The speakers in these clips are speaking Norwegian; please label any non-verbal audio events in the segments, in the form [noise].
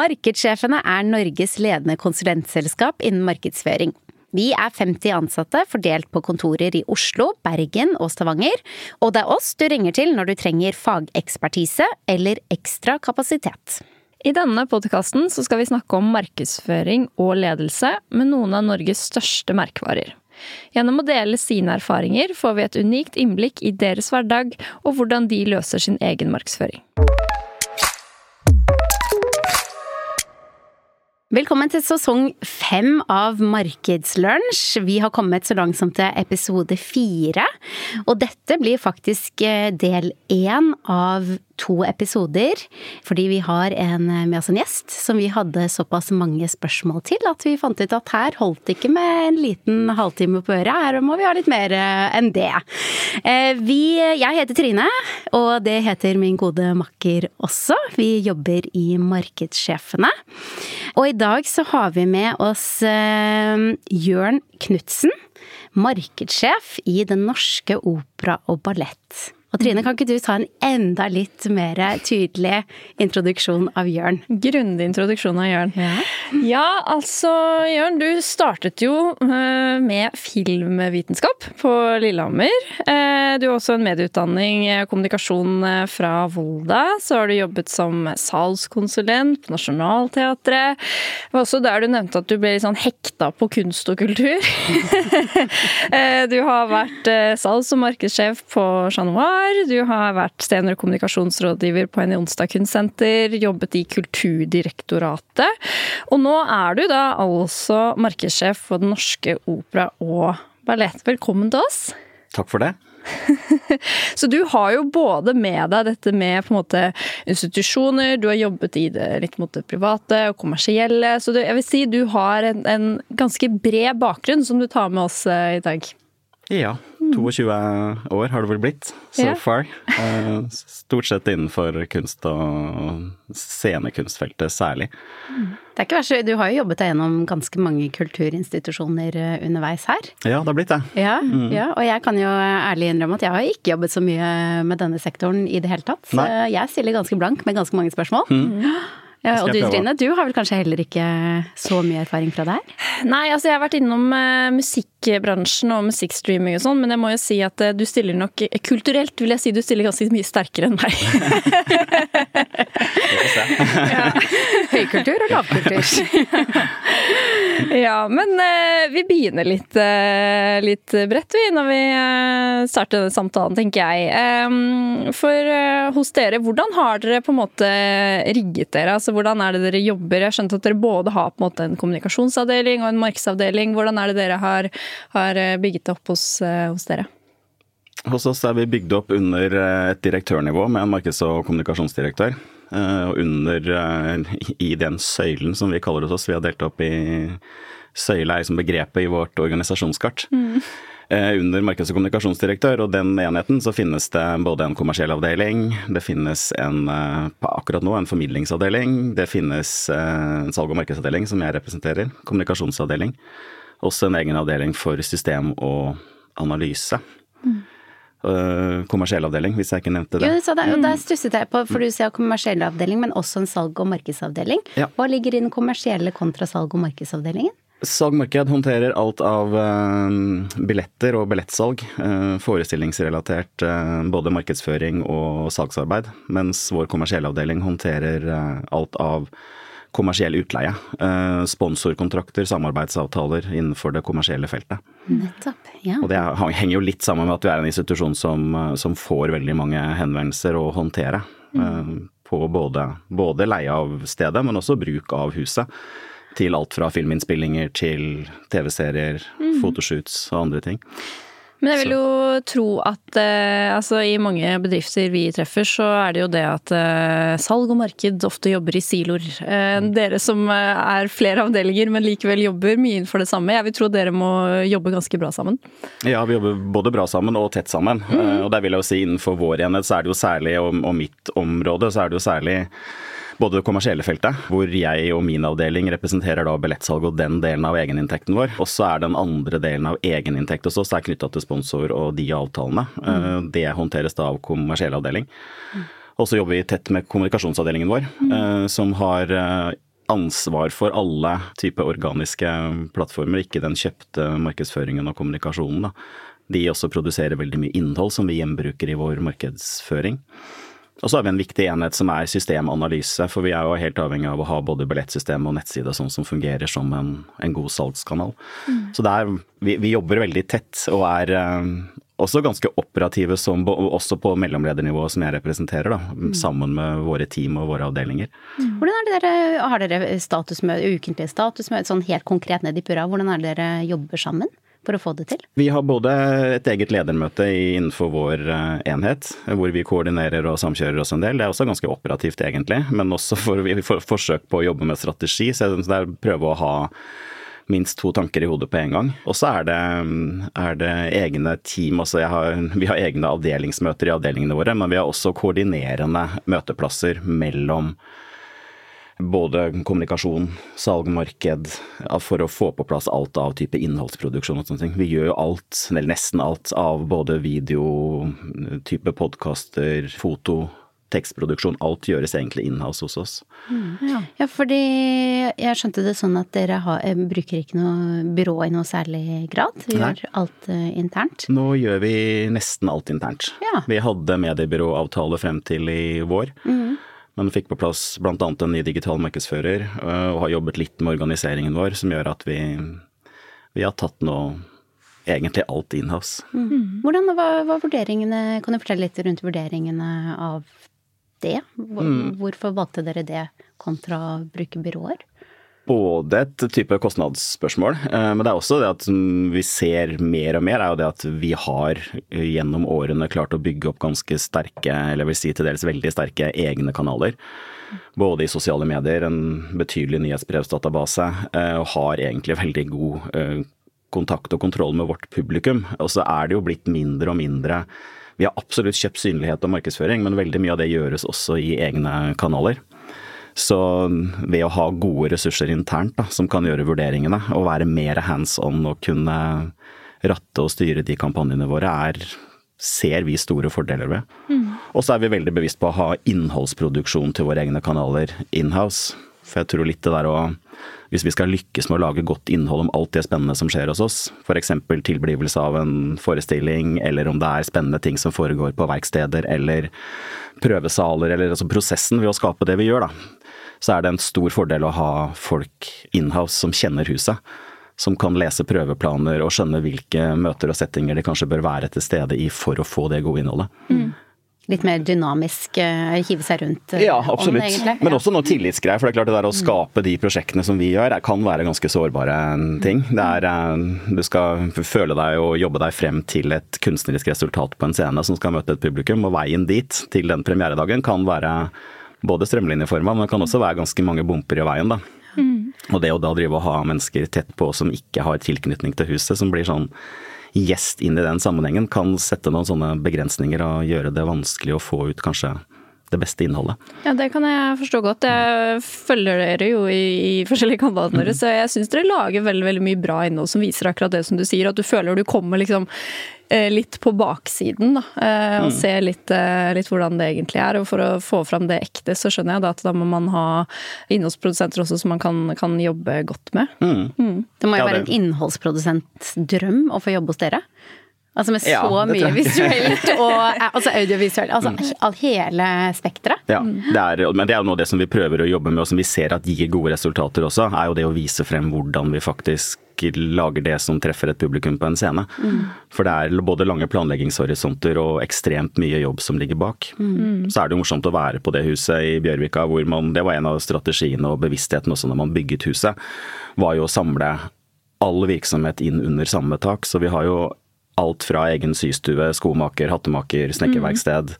Markedssjefene er Norges ledende konsulentselskap innen markedsføring. Vi er 50 ansatte fordelt på kontorer i Oslo, Bergen og Stavanger, og det er oss du ringer til når du trenger fagekspertise eller ekstra kapasitet. I denne podkasten skal vi snakke om markedsføring og ledelse med noen av Norges største merkevarer. Gjennom å dele sine erfaringer får vi et unikt innblikk i deres hverdag og hvordan de løser sin egen markedsføring. Velkommen til sesong fem av Markedslunsj. Vi har kommet så langt som til episode fire. Og dette blir faktisk eh, del én av to episoder, fordi vi har en, med oss en gjest som vi hadde såpass mange spørsmål til at vi fant ut at her holdt det ikke med en liten halvtime på øret, her må vi ha litt mer eh, enn det. Eh, vi, jeg heter Trine, og det heter min gode makker også. Vi jobber i Markedssjefene. Og i dag så har vi med oss eh, Jørn Knutsen, markedssjef i Den Norske Opera og Ballett. Og Trine, kan ikke du ta en enda litt mer tydelig introduksjon av Jørn? Grundig introduksjon av Jørn. Ja. ja, altså Jørn, du startet jo eh, med filmvitenskap på Lillehammer. Eh, du har også en medieutdanning eh, kommunikasjon fra Volda. Så har du jobbet som salgskonsulent på Nationaltheatret. Det var også der du nevnte at du ble litt sånn hekta på kunst og kultur. [laughs] du har vært salgs- og markedssjef på Chat Noir har. Du har vært senior kommunikasjonsrådgiver på en Onsdag kunstsenter, jobbet i Kulturdirektoratet. Og nå er du da altså markedssjef for Den Norske Opera og Ballett. Velkommen til oss. Takk for det. [laughs] Så du har jo både med deg dette med på en måte institusjoner, du har jobbet i det litt mot det private og kommersielle. Så du, jeg vil si du har en, en ganske bred bakgrunn som du tar med oss eh, i dag. Ja. 22 år har det vel blitt, so yeah. far. Eh, stort sett innenfor kunst og scenekunstfeltet særlig. Det er ikke verst, du har jo jobbet deg gjennom ganske mange kulturinstitusjoner eh, underveis her. Ja, det har blitt det. Ja, mm. ja, og jeg kan jo ærlig innrømme at jeg har ikke jobbet så mye med denne sektoren i det hele tatt. Nei. Jeg stiller ganske blank med ganske mange spørsmål. Mm. Ja, og du Trine, du har vel kanskje heller ikke så mye erfaring fra det her? Nei, altså jeg har vært innom uh, musikkbransjen og musikkstreaming og sånn, men jeg må jo si at uh, du stiller nok Kulturelt vil jeg si du stiller ganske mye sterkere enn meg. [laughs] ja. Høykultur og lavkultur. [laughs] ja, men uh, vi begynner litt, litt bredt vi når vi starter denne samtalen, tenker jeg. Um, for hos dere, hvordan har dere på en måte rigget dere? Altså, Altså, hvordan er det dere jobber? Jeg har skjønt at dere både har på en måte en kommunikasjonsavdeling og en markedsavdeling. Hvordan er det dere har, har eh, bygget det opp hos, eh, hos dere? Hos oss er vi bygd opp under eh, et direktørnivå med en markeds- og kommunikasjonsdirektør. Og under i den søylen som vi kaller det hos oss, vi har delt opp i Søyle er som begrepet i vårt organisasjonskart. Mm. Under markeds- og kommunikasjonsdirektør, og den enheten så finnes det både en kommersiell avdeling, det finnes en akkurat nå en formidlingsavdeling, det finnes en salg- og markedsavdeling som jeg representerer, kommunikasjonsavdeling. Også en egen avdeling for system og analyse. Mm. kommersiell avdeling, hvis jeg ikke nevnte det. Jo, så mm. der stusset jeg på, for du sier kommersiell avdeling, men også en salg- og markedsavdeling. Ja. Hva ligger i den kommersielle kontra salg- og markedsavdelingen? Salgmarked håndterer alt av uh, billetter og billettsalg. Uh, forestillingsrelatert uh, både markedsføring og salgsarbeid. Mens vår kommersielle avdeling håndterer alt av kommersiell utleie. sponsorkontrakter, samarbeidsavtaler innenfor det kommersielle feltet. Nettopp, ja. Og det henger jo litt sammen med at vi er en institusjon som, som får veldig mange henvendelser å håndtere. Mm. på både, både leie av stedet, men også bruk av huset til alt fra filminnspillinger til TV-serier, mm. fotoshoots og andre ting. Men jeg vil jo tro at eh, altså, i mange bedrifter vi treffer, så er det jo det at eh, salg og marked ofte jobber i siloer. Eh, mm. dere som eh, er flere avdelinger, men likevel jobber mye innenfor det samme. Jeg vil tro dere må jobbe ganske bra sammen? Ja, vi jobber både bra sammen og tett sammen. Mm. og der vil jeg jo si innenfor vår enhet så er det jo særlig, og, og mitt område, så er det jo særlig både det kommersielle feltet, hvor jeg og min avdeling representerer da billettsalg og den delen av egeninntekten vår. Og så er den andre delen av egeninntekt hos oss er knytta til sponsor og de avtalene. Mm. Det håndteres da av kommersiell avdeling. Og så jobber vi tett med kommunikasjonsavdelingen vår, mm. som har ansvar for alle typer organiske plattformer, ikke den kjøpte markedsføringen og kommunikasjonen. Da. De også produserer veldig mye innhold som vi gjenbruker i vår markedsføring. Og så har vi en viktig enhet som er systemanalyse, for vi er jo helt avhengig av å ha både billettsystem og nettside sånn som fungerer som en, en god salgskanal. Mm. Så der, vi, vi, jobber veldig tett og er eh, også ganske operative som, også på mellomledernivået som jeg representerer, da, mm. sammen med våre team og våre avdelinger. Mm. Hvordan er det dere, Har dere statusmøte, ukentlige statusmøter, sånn helt konkret ned i purra, hvordan er det dere jobber sammen? For å få det til? Vi har både et eget ledermøte innenfor vår eh, enhet, hvor vi koordinerer og samkjører oss en del. Det er også ganske operativt egentlig, men også for, for forsøk på å jobbe med strategi. Så det er prøve å ha minst to tanker i hodet på en gang. Og så er, er, det egne team. altså har, Vi har egne avdelingsmøter i avdelingene våre, men vi har også koordinerende møteplasser mellom både kommunikasjon, salg, marked, for å få på plass alt av type innholdsproduksjon og sånne ting. Vi gjør jo alt, eller nesten alt, av både video, type podkaster, foto, tekstproduksjon. Alt gjøres egentlig inhouse hos oss. Mm, ja. ja. fordi jeg skjønte det sånn at dere har, eh, bruker ikke noe byrå i noe særlig grad? Vi gjør alt uh, internt? Nå gjør vi nesten alt internt. Ja. Vi hadde mediebyråavtale frem til i vår. Mm men fikk på plass bl.a. en ny digital markedsfører, øh, og har jobbet litt med organiseringen vår, som gjør at vi, vi har tatt nå egentlig alt inhouse. Mm. Hvordan var, var, vurderingene, kan du fortelle litt rundt vurderingene av det? Mm. Hvorfor valgte dere det kontra å bruke byråer? Både et type kostnadsspørsmål, eh, men det er også det at vi ser mer og mer, er jo det at vi har gjennom årene klart å bygge opp ganske sterke, eller vil si til dels veldig sterke egne kanaler. Både i sosiale medier, en betydelig nyhetsbrevsdatabase, eh, og har egentlig veldig god eh, kontakt og kontroll med vårt publikum. Og så er det jo blitt mindre og mindre Vi har absolutt kjøpt synlighet og markedsføring, men veldig mye av det gjøres også i egne kanaler. Så ved å ha gode ressurser internt da, som kan gjøre vurderingene, og være mer hands on og kunne ratte og styre de kampanjene våre, er, ser vi store fordeler ved. Mm. Og så er vi veldig bevisst på å ha innholdsproduksjon til våre egne kanaler inhouse. For jeg tror litt det der å Hvis vi skal lykkes med å lage godt innhold om alt det spennende som skjer hos oss, f.eks. tilblivelse av en forestilling, eller om det er spennende ting som foregår på verksteder, eller prøvesaler, eller altså prosessen ved å skape det vi gjør, da så er det en stor fordel å ha folk inhouse som kjenner huset. Som kan lese prøveplaner og skjønne hvilke møter og settinger de kanskje bør være til stede i for å få det gode innholdet. Mm. Litt mer dynamisk, uh, hive seg rundt uh, Ja, absolutt. Ånd, Men også noe tillitsgreier. For det er klart det der å skape de prosjektene som vi gjør, kan være ganske sårbare ting. Det er uh, Du skal føle deg og jobbe deg frem til et kunstnerisk resultat på en scene som skal møte et publikum, og veien dit, til den premieredagen, kan være både strømlinjeforma, men det kan også være ganske mange bumper i veien, da. Mm. Og det å da drive og ha mennesker tett på som ikke har tilknytning til huset, som blir sånn gjest inn i den sammenhengen, kan sette noen sånne begrensninger og gjøre det vanskelig å få ut kanskje det beste innholdet. Ja, det kan jeg forstå godt. Jeg følger dere jo i, i forskjellige kanalene deres, mm. så jeg syns dere lager veldig, veldig mye bra innhold som viser akkurat det som du sier, at du føler du kommer liksom eh, litt på baksiden, da. Eh, og mm. ser litt, eh, litt, hvordan det egentlig er. Og for å få fram det ekte, så skjønner jeg da at da må man ha innholdsprodusenter også som man kan, kan jobbe godt med. Mm. Mm. Det må jo ja, være en innholdsprodusentdrøm å få jobbe hos dere? Altså med så ja, mye visuelt og eh, altså audiovisuelt. Altså mm. hele spekteret. Ja, det er, men det er jo noe av det som vi prøver å jobbe med og som vi ser at gir gode resultater også, er jo det å vise frem hvordan vi faktisk lager det som treffer et publikum på en scene. Mm. For det er både lange planleggingshorisonter og ekstremt mye jobb som ligger bak. Mm. Så er det jo morsomt å være på det huset i Bjørvika hvor man, det var en av strategiene og bevisstheten også når man bygget huset, var jo å samle all virksomhet inn under samme tak. Så vi har jo alt fra egen systue, skomaker, hattemaker, snekkerverksted.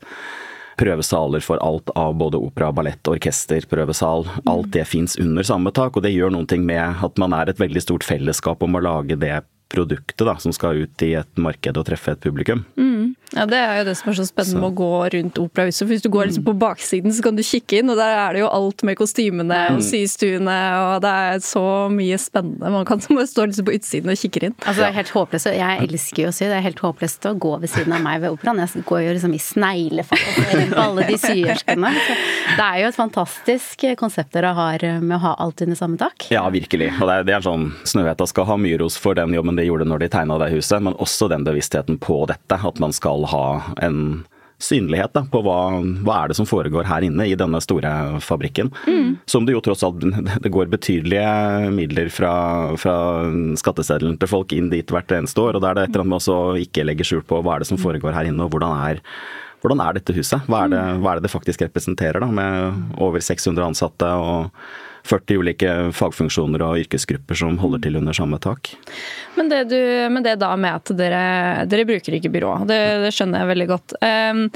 Prøvesaler for alt av både opera, ballett, orkester, prøvesal. Alt det fins under samme tak, og det gjør noe med at man er et veldig stort fellesskap om å lage det produktet da, som skal ut i et marked og treffe et publikum. Mm. Ja, Det er jo det som er så spennende så. med å gå rundt operahuset. For hvis du går liksom på baksiden, så kan du kikke inn, og der er det jo alt med kostymene og mm. systuene, og det er så mye spennende. Man kan [laughs] bare stå liksom på utsiden og kikke inn. Altså, det er helt håpløst. Jeg elsker jo å sy. Det er helt håpløst å gå ved siden av meg ved operaen. Jeg går jo liksom i sneglefart på alle de syerskene. Det er jo et fantastisk konsept dere har med å ha alt under samme tak. Ja, virkelig. Og det er, det er sånn Snøhetta skal ha mye ros for den jobben de gjorde når de tegna det huset, men også den bevisstheten på dette. At man skal ha en synlighet da, på hva, hva, er det som foregår her inne i denne store fabrikken. Mm. Som det jo tross alt [laughs] det går betydelige midler fra, fra skatteseddelen til folk inn dit hvert eneste år. og Da er det et eller annet med å ikke legge skjul på hva er det som foregår her inne, og hvordan er, hvordan er dette huset? Hva er, det, hva er det det faktisk representerer, da, med over 600 ansatte og 40 ulike fagfunksjoner og yrkesgrupper som holder til under samme tak. Men det, du, men det da med at dere, dere bruker ikke byrå, det, det, skjønner jeg veldig godt. Um,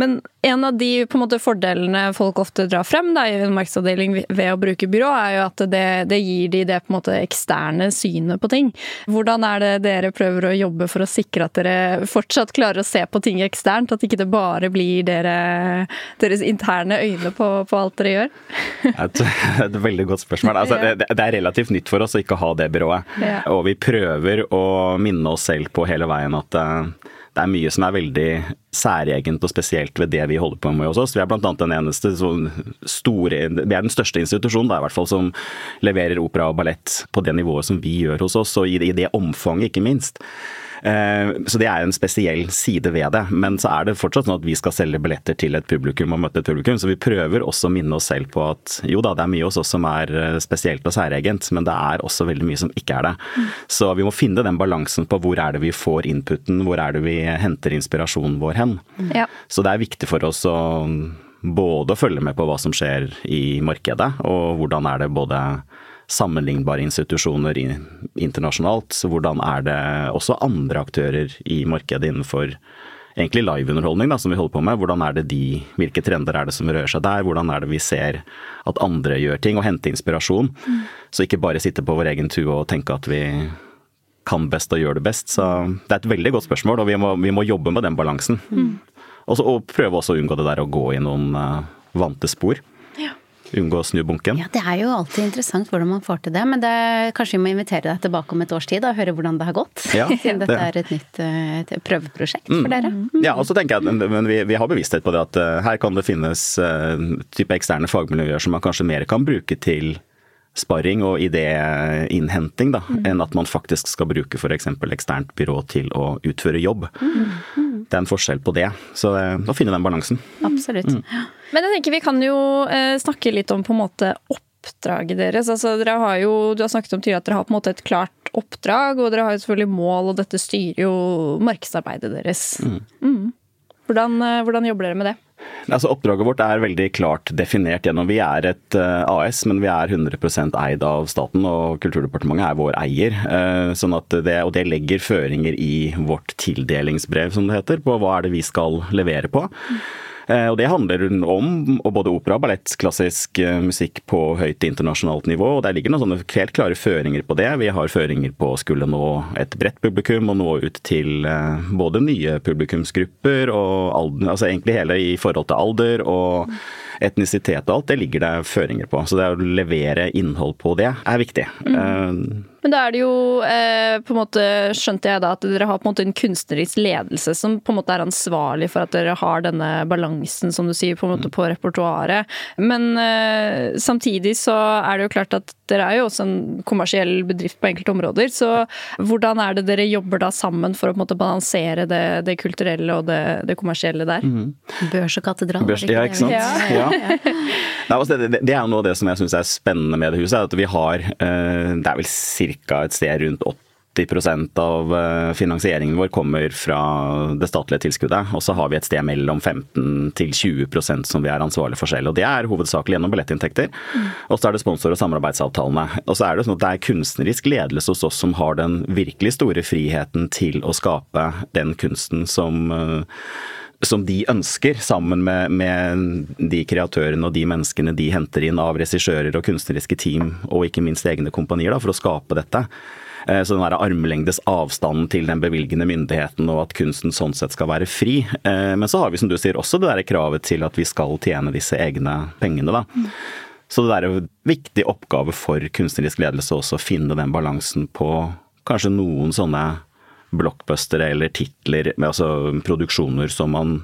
men en av de på en måte, fordelene folk ofte drar frem da, i en markedsavdeling ved å bruke byrå, er jo at det, det gir de det på en måte, eksterne synet på ting. Hvordan er det dere prøver å jobbe for å sikre at dere fortsatt klarer å se på ting eksternt? At ikke det bare blir dere, deres interne øyne på, på alt dere gjør? Et, et veldig godt spørsmål. Altså, det, det, er relativt nytt for oss å ikke ha det byrået. Ja. Og vi prøver å minne oss selv på hele veien at uh, det er mye som er veldig særegent og spesielt ved det vi holder på med hos oss. Vi er blant annet den eneste store Vi er den største institusjonen da, i hvert fall, som leverer opera og ballett på det nivået som vi gjør hos oss, og i det omfanget, ikke minst. Eh, så det er en spesiell side ved det. Men så er det fortsatt sånn at vi skal selge billetter til et publikum og møte et publikum, så vi prøver også å minne oss selv på at jo da, det er mye hos oss som er eh, spesielt og særegent, men det er også veldig mye som ikke er det. Så vi må finne den balansen på hvor er det vi får inputen, hvor er det vi henter inspirasjonen vår hen. Ja. Så det er viktig for oss å både følge med på hva som skjer i markedet, og hvordan er det både sammenlignbare institusjoner internasjonalt. Så hvordan er det også andre aktører i markedet innenfor egentlig liveunderholdning som vi holder på med. Hvordan er det de, Hvilke trender er det som rører seg der? Hvordan er det vi ser at andre gjør ting, og hente inspirasjon. Mm. Så ikke bare sitte på vår egen tue og tenke at vi kan best og gjør det best. Så det er et veldig godt spørsmål, og vi må, vi må jobbe med den balansen. Mm. Også, og prøve også å unngå det der å gå i noen uh, vante spor unngå å snu bunken? Ja, Det er jo alltid interessant hvordan man får til det, men det, kanskje vi må invitere deg tilbake om et års tid og høre hvordan det har gått? Ja, [laughs] Siden dette er et nytt et prøveprosjekt for mm. dere. Mm. Ja, og så tenker jeg men vi, vi, har bevissthet på det at uh, her kan det finnes uh, type eksterne fagmiljøer som man kanskje mer kan bruke til sparring og idéinnhenting, da, mm. enn at man faktisk skal bruke f.eks. eksternt byrå til å utføre jobb. Mm. Mm. Det er en forskjell på det. Så da å finne den balansen. Absolutt. Mm. Men jeg tenker vi kan jo eh, snakke litt om på en måte oppdraget deres. Altså, dere har jo, du har snakket om tidligere at dere har på en måte et klart oppdrag, og dere har jo selvfølgelig mål, og dette styrer jo markedsarbeidet deres. Mm. Hvordan, eh, hvordan, jobber dere med det? Altså, oppdraget vårt er veldig klart definert gjennom Vi er et eh, AS, men vi er 100% eid av staten, og Kulturdepartementet er vår eier. Uh, sånn det, og det legger føringer i vårt tildelingsbrev, som det heter, på hva er det vi skal levere på. Eh, og det handler om både opera, ballett, klassisk eh, musikk på høyt internasjonalt nivå. og Der ligger noen helt klare føringer på det. Vi har føringer på å skulle nå et bredt publikum og nå ut til eh, både nye publikumsgrupper og altså egentlig hele i forhold til alder og etnisitet og alt. Det ligger det føringer på. Så det å levere innhold på det er viktig. Mm. Men da er det jo eh, på en måte, skjønte jeg da, at dere har på en måte en kunstnerisk ledelse som på en måte er ansvarlig for at dere har denne balansen, som du sier, på en måte på repertoaret. Men eh, samtidig så er det jo klart at dere er jo også en kommersiell bedrift på enkelte områder. Så hvordan er det dere jobber da sammen for å på en måte balansere det, det kulturelle og det, det, kommersielle der? Mm. Børs og katedral. Børs, ja, ikke sant. Ja. [laughs] ja. Nei, altså, det, det, er jo noe av det som jeg syns er spennende med det huset, er at vi har eh, Det er vel ca. et sted rundt 80 av eh, finansieringen vår kommer fra det statlige tilskuddet. Og så har vi et sted mellom 15 til 20% som vi er ansvarlig for selv. Og det er hovedsakelig gjennom billettinntekter. Og så er det sponsor- og samarbeidsavtalene. Og så er det sånn at det er kunstnerisk ledelse hos oss som har den virkelig store friheten til å skape den kunsten som uh, som de ønsker, sammen med, med, de kreatørene og de menneskene de henter inn av regissører og kunstneriske team, og ikke minst egne kompanier, da, for å skape dette. Eh, så den der armlengdes avstanden til den bevilgende myndigheten og at kunsten sånn sett skal være fri. Eh, men så har vi som du sier også det der kravet til at vi skal tjene disse egne pengene. da. Så det er en viktig oppgave for kunstnerisk ledelse også å finne den balansen på kanskje noen sånne blockbustere eller titler, altså produksjoner som man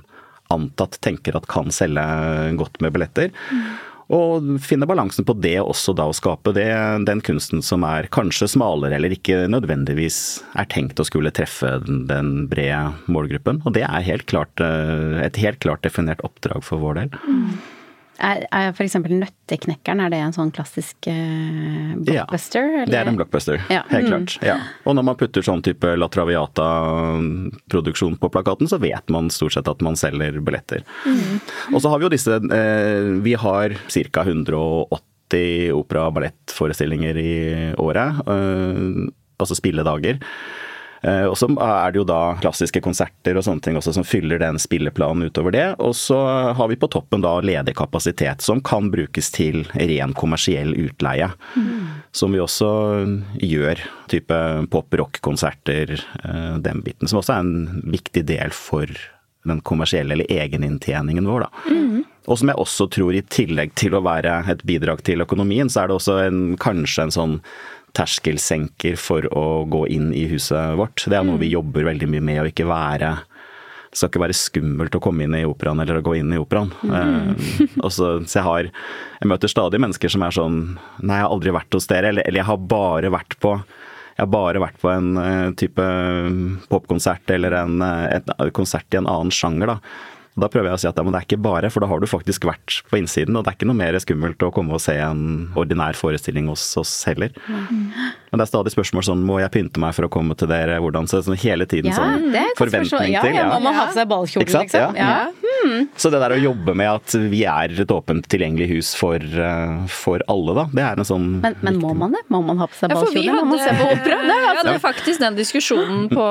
antatt tenker at kan selge godt med billetter. Og finne balansen på det også da å skape det, den kunsten som er kanskje smalere eller ikke nødvendigvis er tenkt å skulle treffe den brede målgruppen. Og det er helt klart, eh, et helt klart definert oppdrag for vår del. Mm. Er, er f.eks. Nøtteknekkeren, er det en sånn klassisk uh, blockbuster? Ja, det er en blockbuster, ja. helt mm. klart. Ja. Og når man putter sånn type La Traviata-produksjon på plakaten, så vet man stort sett at man selger billetter. Mm. Og så har vi jo disse uh, Vi har ca. 180 opera- og ballettforestillinger i året. Uh, altså spilledager. Eh, og så er det jo da klassiske konserter og sånne ting også som fyller den spilleplanen utover det. Og så har vi på toppen da ledig kapasitet som kan brukes til ren kommersiell utleie. Mm. Som vi også gjør. Type pop-rock-konserter, eh, den biten. Som også er en viktig del for den kommersielle eller egeninntjeningen vår, da. Mm. Og som jeg også tror i tillegg til å være et bidrag til økonomien, så er det også en, kanskje en sånn terskelsenker for å gå inn i huset vårt. Det er noe vi mm. jobber veldig mye med å ikke være det skal ikke være skummelt å komme inn i operaen eller å gå inn i operaen. Mm. Uh, så, så, jeg har Jeg møter stadig mennesker som er sånn Nei, jeg har aldri vært hos dere. Eller, eller jeg har bare vært på jeg har bare vært på en uh, type popkonsert eller en, et, et, konsert i en annen sjanger, da. Da prøver jeg å si at ja, men det er ikke bare, for da har du faktisk vært på innsiden. Og det er ikke noe mer skummelt å komme og se en ordinær forestilling hos oss heller. Mm. Men det er stadig spørsmål sånn må jeg pynte meg for å komme til dere, hvordan så sånn hele tiden ja, sånn forventning ja, til. Ja, Må man ha på seg ballkjole, liksom? Ja. Så det der å jobbe med at vi er et åpent, tilgjengelig hus for, uh, for alle, da, det er en sånn Men, men må man det? Må man ha på seg ballkjole ja, for [laughs] vi hadde? Nei, altså. Vi hadde faktisk den diskusjonen på,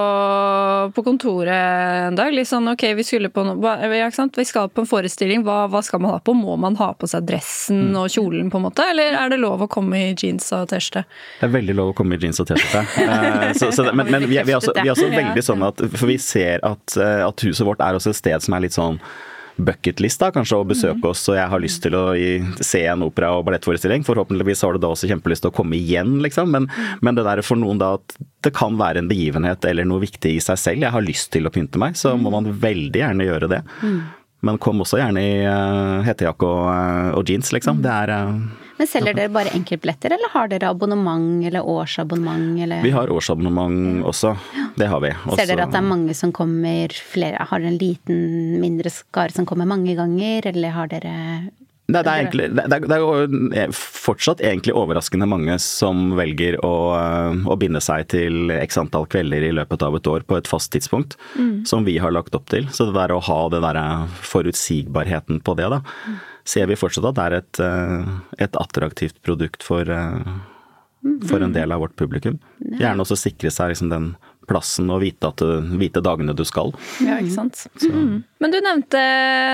på kontoret en dag. Litt sånn ok, vi skulle på noe Vi skal på en forestilling, hva, hva, skal man ha på? Må man ha på seg dressen mm. og kjolen, på en måte? Eller er det lov å komme i jeans og T-skjorte? Det er veldig lov å komme i jeans og T-skjorte. [laughs] uh, men, men vi, vi, er også, vi, er også, veldig sånn at For vi ser at, eh, at huset vårt er også et sted som er litt sånn bucketlist da, kanskje å besøke mm. oss, og jeg har lyst til å se en opera- og ballettforestilling. Forhåpentligvis har du da også kjempelyst til å komme igjen, liksom. Men, mm. men, det der for noen da at det kan være en begivenhet eller noe viktig i seg selv. Jeg har lyst til å pynte meg, så må man veldig gjerne gjøre det. Men kom også gjerne i uh, hettejakke og, uh, og, jeans, liksom. Det er uh, men selger dere bare enkeltbilletter, eller har dere abonnement eller årsabonnement? Eller? Vi har årsabonnement også. Det har vi. Også... Ser dere at det er mange som kommer flere Har dere en liten, mindre skare som kommer mange ganger, eller har dere Nei, det, er egentlig, det, er, det, er, fortsatt egentlig overraskende mange som velger å, å, binde seg til x antall kvelder i løpet av et år på et fast tidspunkt, mm. som vi har lagt opp til. Så det der å ha den der forutsigbarheten på det, da, mm ser vi fortsatt at det er et, eh, et attraktivt produkt for, eh, for, en del av vårt publikum. Gjerne også sikre seg liksom den plassen og vite, at, vite dagene du skal. Ja, ikke sant. Mm. Men du nevnte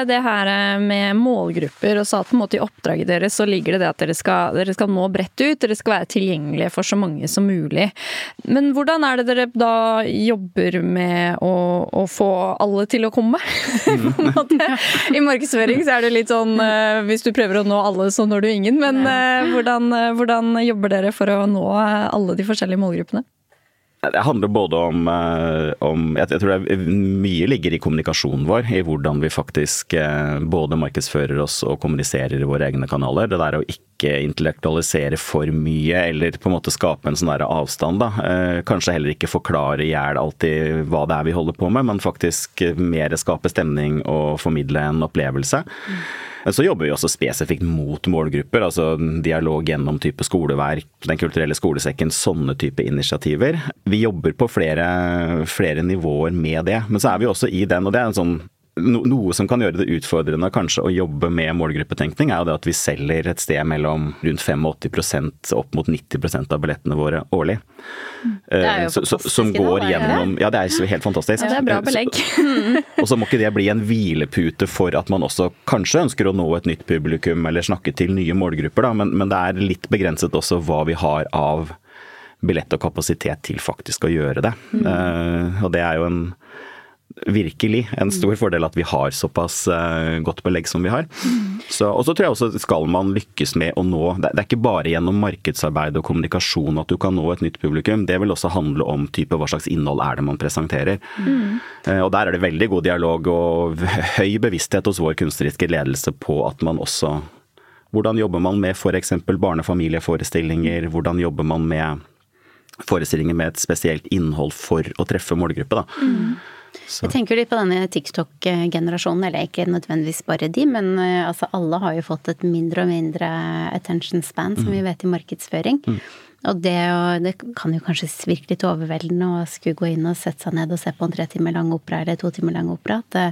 det her med målgrupper, og sa at på en måte i oppdraget deres så ligger det det at dere skal, dere skal nå bredt ut, dere skal være tilgjengelige for så mange som mulig. Men hvordan er det dere da jobber med å, å få alle til å komme? [laughs] I markedsføring så er det litt sånn eh, hvis du prøver å nå alle, så når du ingen. Men eh, hvordan, eh, hvordan jobber dere for å nå alle de forskjellige målgruppene? Det handler både om, eh, om, Jeg tror det er mye ligger i kommunikasjonen vår, i hvordan vi faktisk eh, både markedsfører oss og kommuniserer i våre egne kanaler. Det der å ikke intellektualisere for mye, eller på en måte skape en sånn der avstand. da. Eh, kanskje heller ikke forklare i hjel alltid hva det er vi holder på med, men faktisk mer skape stemning og formidle en opplevelse. Mm. Så jobber vi også spesifikt mot målgrupper, altså dialog gjennom type skoleverk, Den kulturelle skolesekken, sånne type initiativer. Vi jobber på flere, flere nivåer med det. Men så er vi også i den, og det er en sånn noe som kan gjøre det utfordrende kanskje å jobbe med målgruppetenkning, er jo det at vi selger et sted mellom rundt 85 opp mot 90 av billettene våre årlig. Det er jo eh, så, som går gjennom Ja, det er helt fantastisk. Ja, det er bra belegg. [laughs] og så må ikke det bli en hvilepute for at man også kanskje ønsker å nå et nytt publikum eller snakke til nye målgrupper, da, men, men det er litt begrenset også hva vi har av billett og kapasitet til faktisk å gjøre det. Mm. og det er jo en virkelig en stor fordel at vi har såpass uh, godt belegg som vi har. Så, og så tror jeg også skal man lykkes med å nå det, er ikke bare gjennom markedsarbeid og kommunikasjon at du kan nå et nytt publikum. Det vil også handle om type hva slags innhold er det man presenterer. Mm. Uh, og der er det veldig god dialog og [laughs] høy bevissthet hos vår kunstneriske ledelse på at man også Hvordan jobber man med f.eks. barne-familieforestillinger? Hvordan jobber man med forestillinger med et spesielt innhold for å treffe målgruppe? da. Mm. Så. Jeg tenker litt på denne TikTok-generasjonen, eller ikke nødvendigvis bare de, men eh, altså alle har jo fått et mindre og mindre attention span, som mm. vi vet i markedsføring. Mm. Og det, det, kan jo kanskje virke litt overveldende å skulle gå inn og sette seg ned og se på en tre timer lang opera eller to timer lang opera. Det,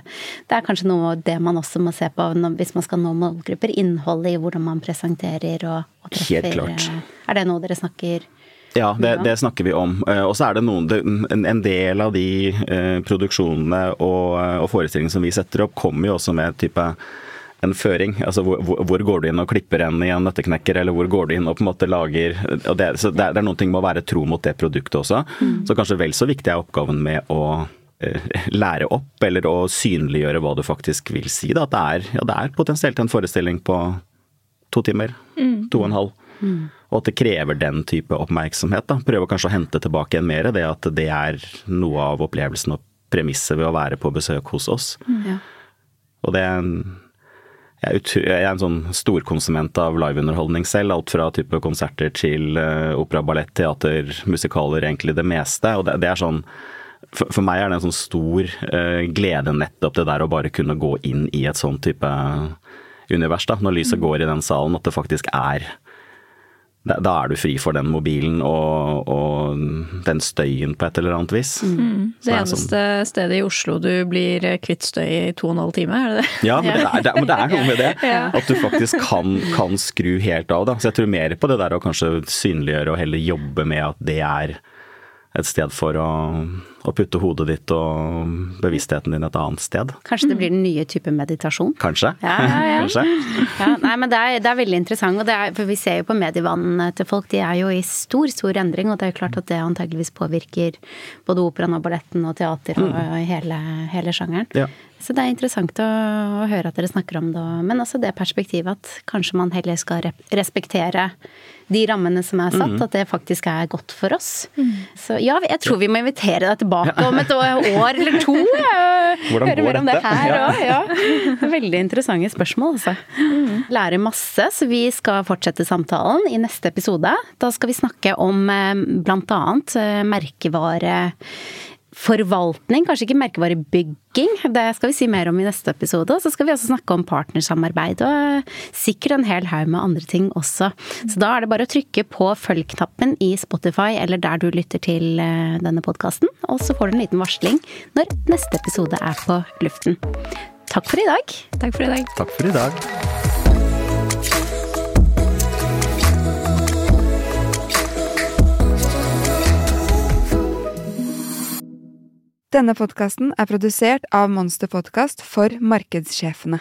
det, er kanskje noe av det man også må se på hvis man skal nå målgrupper. Innholdet i hvordan man presenterer og, og treffer. Helt klart. Er det noe dere snakker ja, det, det, snakker vi om. Eh, og så er det noen, en, del av de eh, produksjonene og, og forestillingene som vi setter opp, kommer jo også med type en føring. Altså hvor, hvor, går du inn og klipper en i en nøtteknekker, eller hvor går du inn og på en måte lager og det, så det, det er noen ting med å være tro mot det produktet også. Mm. Så kanskje vel så viktig er oppgaven med å eh, lære opp, eller å synliggjøre hva du faktisk vil si. Da. At det er, ja, det er potensielt en forestilling på to timer. Mm. To og en halv. Mm. Og at det krever den type oppmerksomhet. da. Prøve kanskje å hente tilbake igjen mer det at det er noe av opplevelsen og premisset ved å være på besøk hos oss. Mm. Ja. Og det er en jeg er, en sånn storkonsument av liveunderholdning selv. Alt fra type konserter til uh, opera, ballett, teater, musikaler, egentlig det meste. Og det, er sånn for, meg er det en sånn stor uh, glede nettopp det der å bare kunne gå inn i et sånn type univers. da, Når lyset mm. går i den salen, at det faktisk er da er du fri for den mobilen og, og den støyen på et eller annet vis. Mm. mm. Det eneste sånn... stedet i Oslo du blir kvitt støy i to og en halv time, er det det? Ja, men det er, det, men det er noe med det. [laughs] ja. At du faktisk kan, kan, skru helt av. Da. Så jeg tror mer på det der å kanskje synliggjøre og heller jobbe med at det er et sted for å, å, putte hodet ditt og bevisstheten din et annet sted. Kanskje det blir den nye type meditasjon? Kanskje. Ja, ja, ja. [laughs] Kanskje. ja nei, men det er, det er, veldig interessant, og er, for vi ser jo på medievannene til folk, de er jo i stor, stor endring, og det er jo klart at det antageligvis påvirker både operaen og balletten og teater og mm. hele, hele sjangeren. Ja. Så det er interessant å, å, høre at dere snakker om det, men også det perspektivet at kanskje man heller skal respektere de rammene som er satt, mm. at det faktisk er godt for oss. Mm. Så ja, jeg tror vi må invitere deg tilbake om et år eller to. [laughs] Hvordan går dette? Det her ja. ja. [laughs] Veldig interessante spørsmål, altså. Mm. Lærer masse, så vi skal fortsette samtalen i neste episode. Da skal vi snakke om bl.a. blant annet eh, merkevare forvaltning, kanskje ikke merkevarebygging. Det skal vi si mer om i neste episode. Og så skal vi også snakke om partnersamarbeid og sikkert en hel haug med andre ting også. Så da er det bare å trykke på følg-knappen i Spotify eller der du lytter til eh, denne podkasten, og så får du en liten varsling når neste episode er på luften. Takk for i dag. Takk for i dag. Takk for i dag. Denne podkasten er produsert av Monster Podkast for markedssjefene.